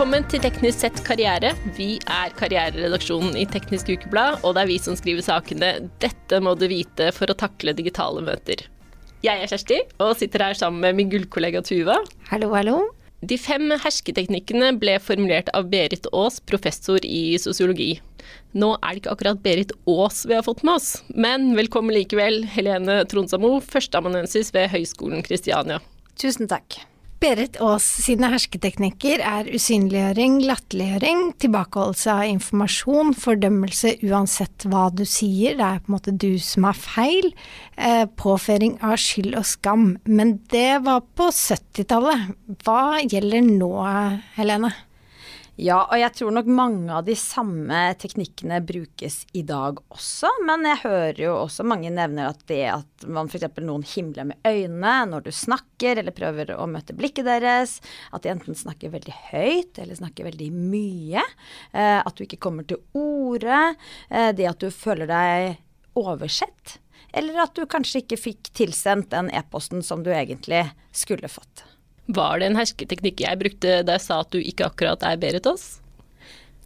Velkommen til Teknisk sett karriere. Vi er karriereredaksjonen i Teknisk Ukeblad, og det er vi som skriver sakene 'Dette må du vite for å takle digitale møter'. Jeg er Kjersti og sitter her sammen med min gullkollega Tuva. Hallo, hallo. De fem hersketeknikkene ble formulert av Berit Aas, professor i sosiologi. Nå er det ikke akkurat Berit Aas vi har fått med oss, men velkommen likevel, Helene Tronsamo, førsteamanuensis ved Høgskolen Kristiania. Tusen takk. Berit Aas sine hersketeknikker er usynliggjøring, latterliggjøring, tilbakeholdelse av informasjon, fordømmelse uansett hva du sier, det er på en måte du som har feil, eh, påføring av skyld og skam. Men det var på 70-tallet. Hva gjelder nå, Helene? Ja, og jeg tror nok mange av de samme teknikkene brukes i dag også. Men jeg hører jo også mange nevner at det at man f.eks. noen himler med øynene når du snakker eller prøver å møte blikket deres, at de enten snakker veldig høyt eller snakker veldig mye, eh, at du ikke kommer til orde, eh, det at du føler deg oversett, eller at du kanskje ikke fikk tilsendt den e-posten som du egentlig skulle fått. Var det en hersketeknikk jeg brukte da jeg sa at du ikke akkurat er Berit Aas?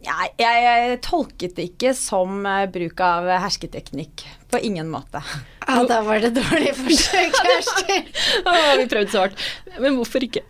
Jeg, jeg, jeg, tolket det ikke som uh, bruk av hersketeknikk. På ingen måte. Ja, da var det dårlig forsøk, Kjersti. vi prøvde så hardt. Men hvorfor ikke?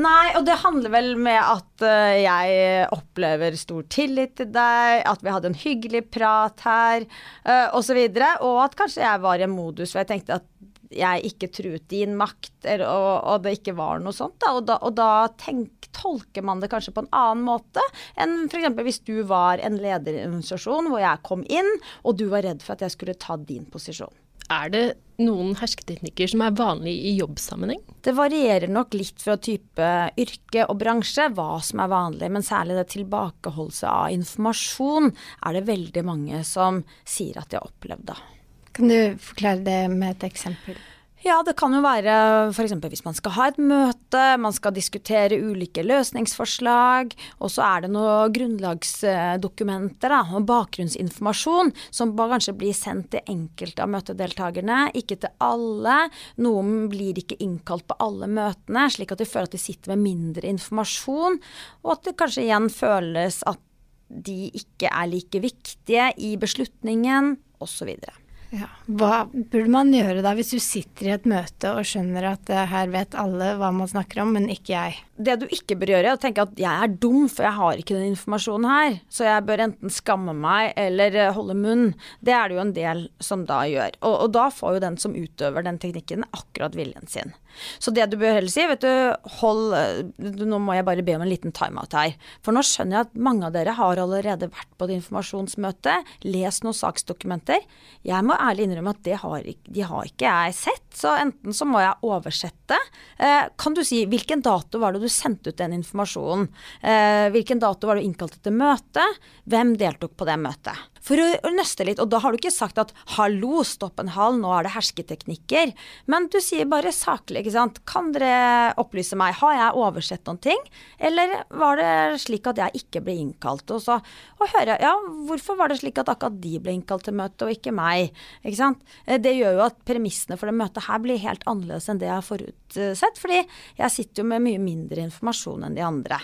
Nei, og det handler vel med at uh, jeg opplever stor tillit til deg, at vi hadde en hyggelig prat her, uh, osv. Og, så og at kanskje jeg var i en modus hvor jeg tenkte at jeg ikke truet din makt, eller, og, og, det ikke var noe sånt. Da. Og da, og da tenk, tolker man det kanskje på en annen måte enn f.eks. hvis du var en leder i en organisasjon hvor jeg kom inn, og du var redd for at jeg skulle ta din posisjon. Er det noen hersketeknikker som er vanlig i jobbsammenheng? Det varierer nok litt fra type yrke og bransje hva som er vanlig, men særlig det tilbakeholdelse av informasjon er det veldig mange som sier at de har opplevd. da. Kan du forklare det med et eksempel? Ja, det kan jo være f.eks. hvis man skal ha et møte, man skal diskutere ulike løsningsforslag, og så er det noen grunnlagsdokumenter da, og bakgrunnsinformasjon som kanskje blir sendt til enkelte av møtedeltakerne, ikke til alle. Noen blir ikke innkalt på alle møtene, slik at de føler at de sitter med mindre informasjon, og at det kanskje igjen føles at de ikke er like viktige i beslutningen, osv. Ja. Hva burde man gjøre da, hvis du sitter i et møte og skjønner at uh, her vet alle hva man snakker om, men ikke jeg? Det du ikke bør gjøre, er å tenke at jeg er dum, for jeg har ikke den informasjonen her. Så jeg bør enten skamme meg eller uh, holde munn. Det er det jo en del som da gjør. Og, og da får jo den som utøver den teknikken, akkurat viljen sin. Så det du bør heller si, vet du, hold uh, Nå må jeg bare be om en liten timeout her. For nå skjønner jeg at mange av dere har allerede vært på et informasjonsmøte, lest noen saksdokumenter. Jeg må ærlig innrømme at det har, de har ikke jeg sett, så enten så må jeg oversette. Eh, kan du si hvilken dato var det du sendte ut den informasjonen? Eh, hvilken dato var det du innkalt til møte? Hvem deltok på det møtet? For å nøste litt, og da har du ikke sagt at 'hallo, stopp en hal, nå er det hersketeknikker', men du sier bare saklig, ikke sant. Kan dere opplyse meg, har jeg oversett noen ting, eller var det slik at jeg ikke ble innkalt? Og så hører høre, ja, hvorfor var det slik at akkurat de ble innkalt til møte, og ikke meg? Ikke sant. Eh, det gjør jo at premissene for det møtet her blir helt annerledes enn det jeg har forutsett, fordi jeg sitter jo med mye mindre informasjon enn de andre.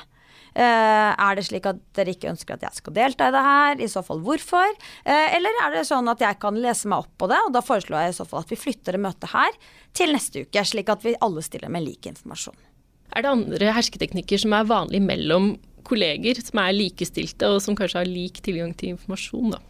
Uh, er det slik at dere ikke ønsker at jeg skal delta i det her? I så fall hvorfor? Uh, eller er det sånn at jeg kan lese meg opp på det, og da foreslår jeg i så fall at vi flytter det møtet her til neste uke, slik at vi alle stiller med lik informasjon. Er det andre hersketeknikker som er vanlig mellom kolleger, som er likestilte og som kanskje har lik tilgang til informasjon, da?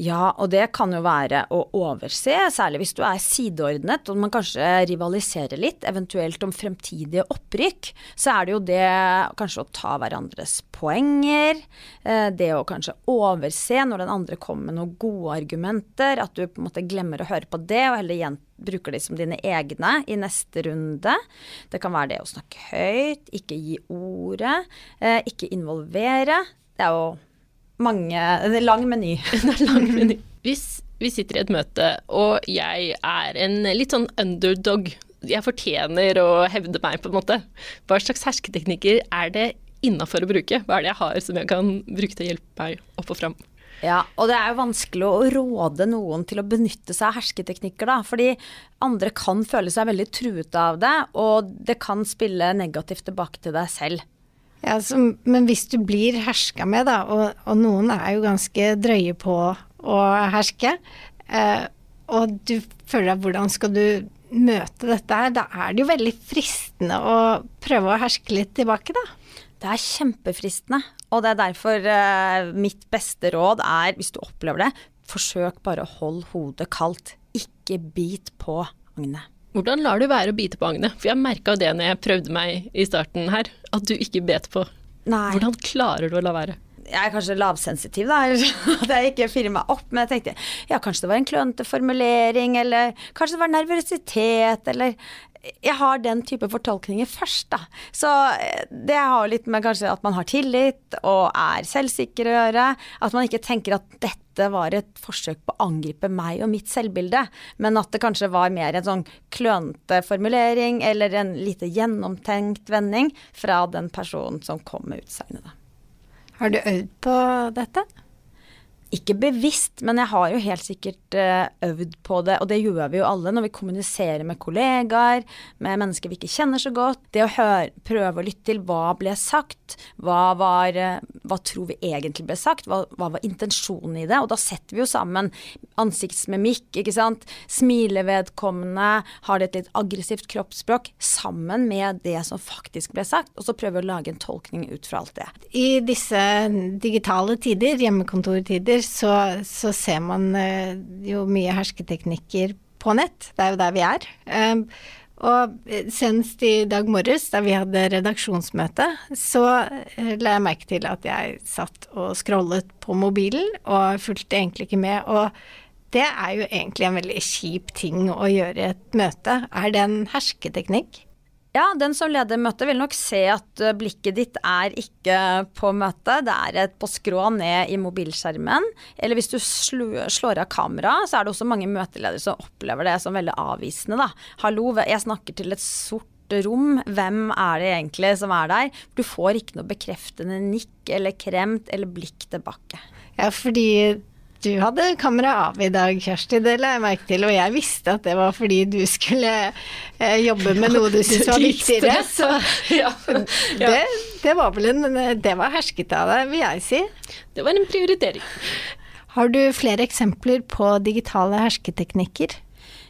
Ja, og det kan jo være å overse, særlig hvis du er sideordnet og man kanskje rivaliserer litt, eventuelt om fremtidige opprykk. Så er det jo det kanskje å ta hverandres poenger, eh, det å kanskje overse når den andre kommer med noen gode argumenter, at du på en måte glemmer å høre på det og heller igjen bruker de som dine egne i neste runde. Det kan være det å snakke høyt, ikke gi ordet, eh, ikke involvere. Det er jo mange En lang meny. en lang meny. Hvis vi sitter i et møte, og jeg er en litt sånn underdog, jeg fortjener å hevde meg, på en måte, hva slags hersketeknikker er det innafor å bruke? Hva er det jeg har som jeg kan bruke til å hjelpe meg opp og fram? Ja, og det er jo vanskelig å råde noen til å benytte seg av hersketeknikker, da. Fordi andre kan føle seg veldig truet av det, og det kan spille negativt tilbake til deg selv. Ja, så, men hvis du blir herska med, da, og, og, noen er jo ganske drøye på å herske, eh, og du føler deg hvordan skal du møte dette her, da er det jo veldig fristende å prøve å herske litt tilbake, da. Det er kjempefristende, og det er derfor eh, mitt beste råd er, hvis du opplever det, forsøk bare å holde hodet kaldt. Ikke bit på agnet. Hvordan lar du være å bite på agnet? For jeg merka det når jeg prøvde meg i starten her, at du ikke bet på. Nei. Hvordan klarer du å la være? Jeg er kanskje lavsensitiv, da, at jeg ikke fyrer meg opp. Men jeg tenkte ja, kanskje det var en klønete formulering, eller kanskje det var nervøsitet, eller jeg har den type fortolkninger først, da. Så eh, det har litt med kanskje at man har tillit og er selvsikker å gjøre. At man ikke tenker at dette var et forsøk på å angripe meg og mitt selvbilde, men at det kanskje var mer en sånn klønete formulering eller en lite gjennomtenkt vending fra den personen som kom med utsagnet. Har du øvd på dette? Ikke bevisst, men jeg har jo helt sikkert uh, øvd på det, og det gjør vi jo alle når vi kommuniserer med kollegaer, med mennesker vi ikke kjenner så godt. Det å høre, prøve å lytte til hva ble sagt, hva, var, uh, hva tror vi egentlig ble sagt, hva, hva, var intensjonen i det, og da setter vi jo sammen ansiktsmimikk, ikke sant, smiler vedkommende, har det et litt aggressivt kroppsspråk, sammen med det som faktisk ble sagt, og så prøver vi å lage en tolkning ut fra alt det. I disse digitale tider, hjemmekontortider, så, så ser man eh, jo mye hersketeknikker på nett. Det er jo der vi er. Um, og senest i dag morges, da vi hadde redaksjonsmøte, så eh, la jeg merke til at jeg satt og scrollet på mobilen, og fulgte egentlig ikke med. Og det er jo egentlig en veldig kjip ting å gjøre i et møte. Er det en hersketeknikk? Ja, den som leder møtet vil nok se at eh, blikket ditt er ikke på møtet, det er et på skrå ned i mobilskjermen. Eller hvis du slår av kameraet, så er det også mange møteledere som opplever det som veldig avvisende, da. Hallo, jeg snakker til et sort rom, hvem er det egentlig som er der? Du får ikke noe bekreftende nikk eller kremt eller blikk tilbake. Ja, fordi du hadde kamera av i dag, Kjersti, det la jeg merke til. Og jeg visste at det var fordi du skulle eh, jobbe med noe du syntes var viktigere. Så det, det, var vel en Det var hersket av deg, vil jeg si. Det var en prioritering. Har du flere eksempler på digitale hersketeknikker?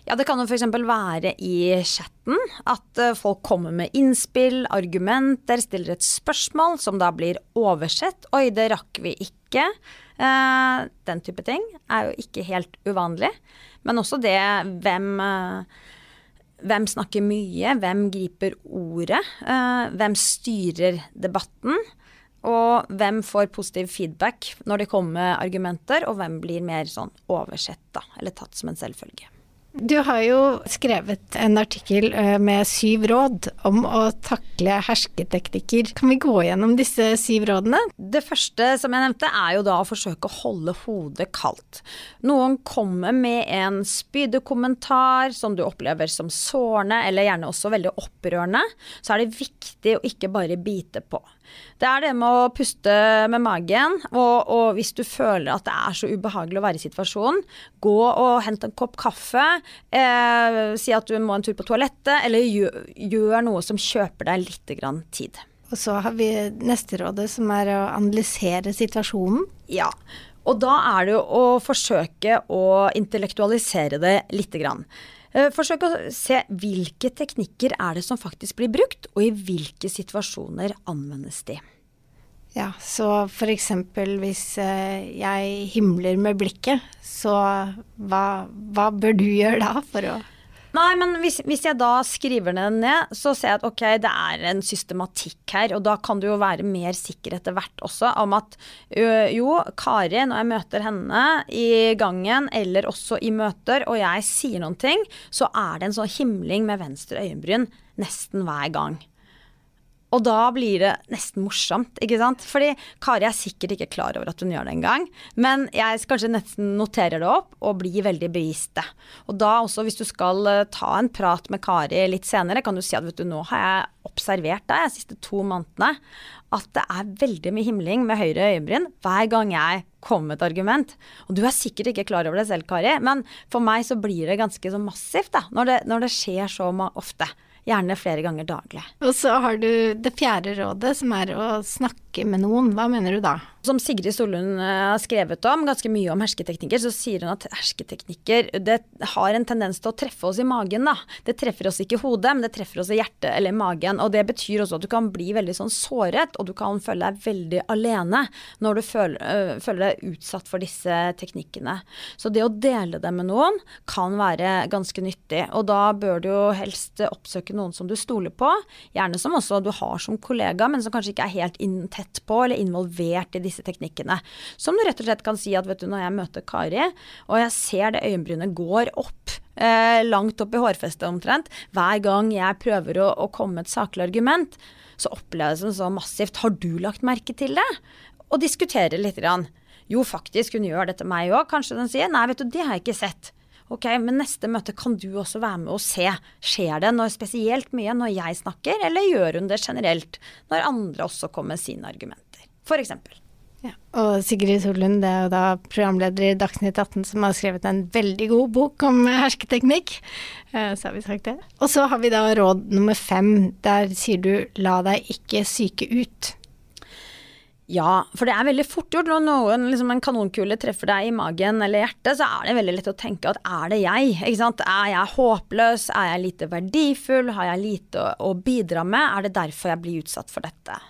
Ja, det kan jo f.eks. være i chatten at eh, folk kommer med innspill, argumenter, stiller et spørsmål som da blir oversett. Oi, det rakk vi ikke. Uh, den type ting er jo ikke helt uvanlig. Men også det hvem uh, hvem snakker mye, hvem griper ordet, uh, hvem styrer debatten? Og hvem får positiv feedback når det kommer argumenter, og hvem blir mer sånn oversett, da, eller tatt som en selvfølge. Du har jo skrevet en artikkel eh, med syv råd om å takle hersketeknikker. Kan vi gå gjennom disse syv rådene? Det første som jeg nevnte, er jo da å forsøke å holde hodet kaldt. Noen kommer med en spydekommentar som du opplever som sårende, eller gjerne også veldig opprørende. Så er det viktig å ikke bare bite på. Det er det med å puste med magen, og, og, hvis du føler at det er så ubehagelig å være i situasjonen, gå og hent en kopp kaffe, eh, si at du må en tur på toalettet, eller gjør, gjør noe som kjøper deg litt tid. Og så har vi neste rådet, som er å analysere situasjonen. Ja. Og da er det jo å forsøke å intellektualisere det lite grann. Eh, forsøk å se hvilke teknikker er det som faktisk blir brukt, og i hvilke situasjoner anvendes de. Ja, så f.eks. hvis eh, jeg himler med blikket, så hva, hva bør du gjøre da for å Nei, men hvis, hvis, jeg da skriver den ned, så ser jeg at ok, det er en systematikk her. Og da kan du jo være mer sikker etter hvert også om at jo, Kari, når jeg møter henne i gangen eller også i møter, og jeg sier noen ting, så er det en sånn himling med venstre øyenbryn nesten hver gang. Og da blir det nesten morsomt, ikke sant. Fordi Kari er sikkert ikke klar over at hun gjør det engang. Men jeg kanskje nesten noterer det opp og blir veldig bevisst det. Og da også, hvis du skal eh, ta en prat med Kari litt senere, kan du si at vet du, nå har jeg observert deg de siste to månedene. At det er veldig mye himling med høyre øyebryn hver gang jeg kommer med et argument. Og du er sikkert ikke klar over det selv, Kari, men for meg så blir det ganske så massivt da, når det, når det skjer så ofte. Gjerne flere ganger daglig. Og så har du det fjerde rådet, som er å snakke med noen. Hva mener du da? Som Sigrid Solund eh, har skrevet om, ganske mye om hersketeknikker, så sier hun at hersketeknikker det har en tendens til å treffe oss i magen. da. Det treffer oss ikke i hodet, men det treffer oss i hjertet eller i magen. Og det betyr også at du kan bli veldig sånn såret, og du kan føle deg veldig alene når du føler, øh, føler deg utsatt for disse teknikkene. Så det å dele det med noen kan være ganske nyttig. Og da bør du jo helst oppsøke noen som du stoler på, gjerne som også du har som kollega, men som kanskje ikke er helt inn, tett på eller involvert i disse teknikkene. Som du rett og slett kan si at vet du, når jeg møter Kari, og jeg ser det øyenbrynet går opp eh, langt opp i hårfestet omtrent, hver gang jeg prøver å, å komme med et saklig argument, så oppleves det så massivt. Har du lagt merke til det? Og diskutere litt. Grann. Jo, faktisk, hun gjør det til meg òg. Kanskje den sier nei, vet du, det har jeg ikke sett. Ok, men neste møte kan du også være med og se. Skjer det når, spesielt mye når jeg snakker, eller gjør hun det generelt når andre også kommer med sine argumenter? For eksempel. Ja. Og Sigrid Solund, det er jo da programleder i Dagsnytt 18 som har skrevet en veldig god bok om hersketeknikk. Eh, så har vi sagt det. Og så har vi da råd nummer fem. Der sier du la deg ikke syke ut. Ja, for det er veldig fort gjort når noen, liksom en kanonkule treffer deg i magen eller hjertet, så er det veldig lett å tenke at er det jeg? Er jeg håpløs? Er jeg lite verdifull? Har jeg lite å, å bidra med? Er det derfor jeg blir utsatt for dette?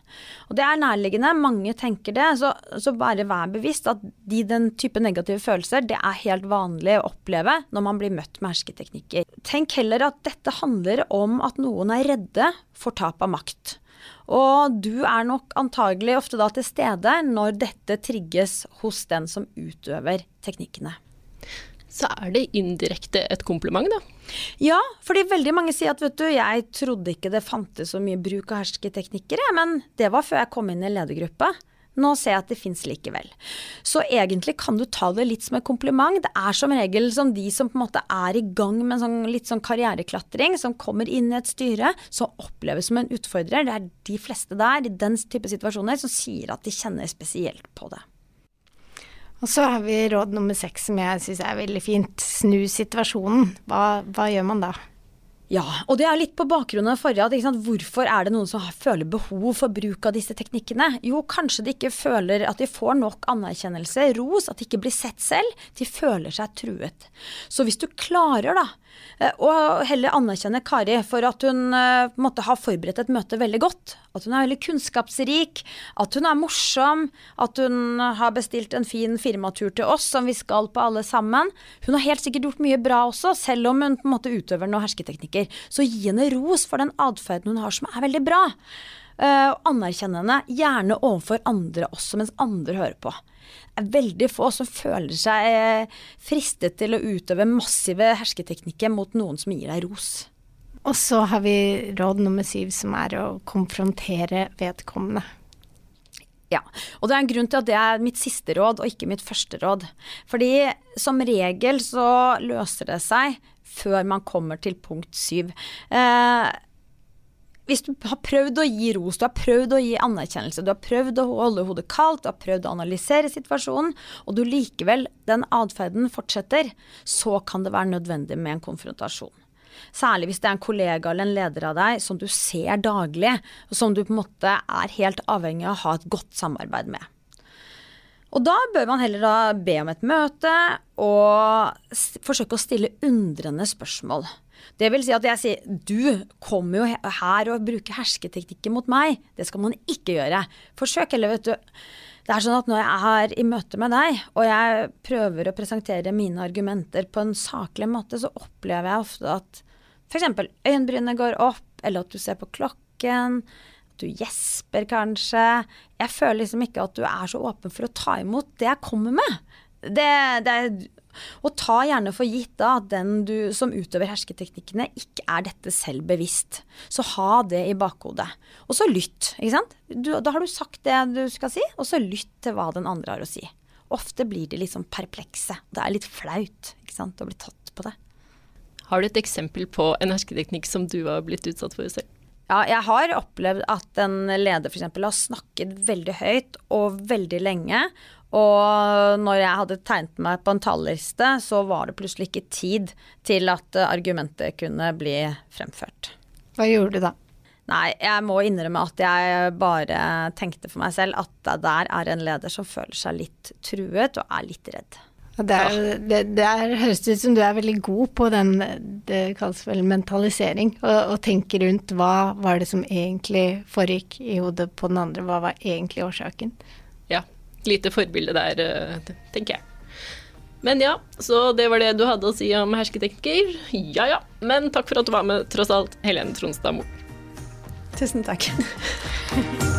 Og det er nærliggende, mange tenker det, så, så bare vær bevisst at de, den type negative følelser, det er helt vanlig å oppleve når man blir møtt med hersketeknikker. Tenk heller at dette handler om at noen er redde for tap av makt. Og du er nok antagelig ofte da til stede når dette trigges hos den som utøver teknikkene. Så er det indirekte et kompliment, da? Ja, fordi veldig mange sier at vet du, jeg trodde ikke det fantes så mye bruk av hersketeknikker, men det var før jeg kom inn i ledergruppe. Nå ser jeg at det fins likevel. Så egentlig kan du ta det litt som en kompliment. Det er som regel som de som på en måte er i gang med sånn, litt sånn karriereklatring, som kommer inn i et styre, som oppleves som en utfordrer. Det er de fleste der, i den type situasjoner, som sier at de kjenner spesielt på det. Og så har vi råd nummer seks som jeg syns er veldig fint. Snu situasjonen. Hva, hva gjør man da? Ja, og det er litt på bakgrunn av forrige. At, Hvorfor er det noen som føler behov for bruk av disse teknikkene? Jo, kanskje de ikke føler at de får nok anerkjennelse, ros, at de ikke blir sett selv. De føler seg truet. Så hvis du klarer da å heller anerkjenne Kari for at hun uh, måtte ha forberedt et møte veldig godt. At hun er veldig kunnskapsrik, at hun er morsom, at hun har bestilt en fin firmatur til oss som vi skal på alle sammen. Hun har helt sikkert gjort mye bra også, selv om hun på en måte utøver noen hersketeknikker. Så gi henne ros for den atferden hun har som er veldig bra. Uh, anerkjenn henne, gjerne overfor andre også, mens andre hører på Det er veldig få som føler seg eh, fristet til å utøve massive hersketeknikker mot noen som gir deg ros. Og så har vi råd nummer syv, som er å konfrontere vedkommende. Ja, og det er en grunn til at det er mitt siste råd og ikke mitt første råd. Fordi som regel så løser det seg før man kommer til punkt syv. Eh, hvis du har prøvd å gi ros, du har prøvd å gi anerkjennelse, du har prøvd å holde hodet kaldt, du har prøvd å analysere situasjonen, og du likevel, den atferden fortsetter, så kan det være nødvendig med en konfrontasjon. Særlig hvis det er en kollega eller en leder av deg som du ser daglig, og som du på en måte er helt avhengig av å ha et godt samarbeid med. Og da bør man heller da be om et møte og forsøke å stille undrende spørsmål. Det vil si at jeg sier du kommer jo her og bruker hersketeknikker mot meg. Det skal man ikke gjøre. Forsøk heller, vet du. Det er sånn at når jeg er i møte med deg, og jeg prøver å presentere mine argumenter på en saklig måte, så opplever jeg ofte at f.eks. øyenbrynene går opp, eller at du ser på klokken. Du gjesper kanskje. Jeg føler liksom ikke at du er så åpen for å ta imot det jeg kommer med. Det, det, og ta gjerne for gitt da at den du som utøver hersketeknikkene, ikke er dette selv bevisst. Så ha det i bakhodet. Og så lytt, ikke sant. Du, da har du sagt det du skal si, og så lytt til hva den andre har å si. Ofte blir de sånn perplekse. Det er litt flaut ikke sant, å bli tatt på det. Har du et eksempel på en hersketeknikk som du har blitt utsatt for selv? Ja, jeg har opplevd at en leder f.eks. har snakket veldig høyt og veldig lenge, og når jeg hadde tegnet meg på en tallliste, så var det plutselig ikke tid til at argumentet kunne bli fremført. Hva gjorde du da? Nei, jeg må innrømme at jeg bare tenkte for meg selv at det der er en leder som føler seg litt truet og er litt redd. Det, er, det, det er, høres ut som du er veldig god på den, det kalles vel mentalisering, og, og tenke rundt hva var det som egentlig foregikk i hodet på den andre, hva var egentlig årsaken? Ja, lite forbilde der, eh, tenker jeg. Men ja, så det var det du hadde å si om hersketeknikker. Ja ja, men takk for at du var med, tross alt, Helene Tronstad Moe. Tusen takk.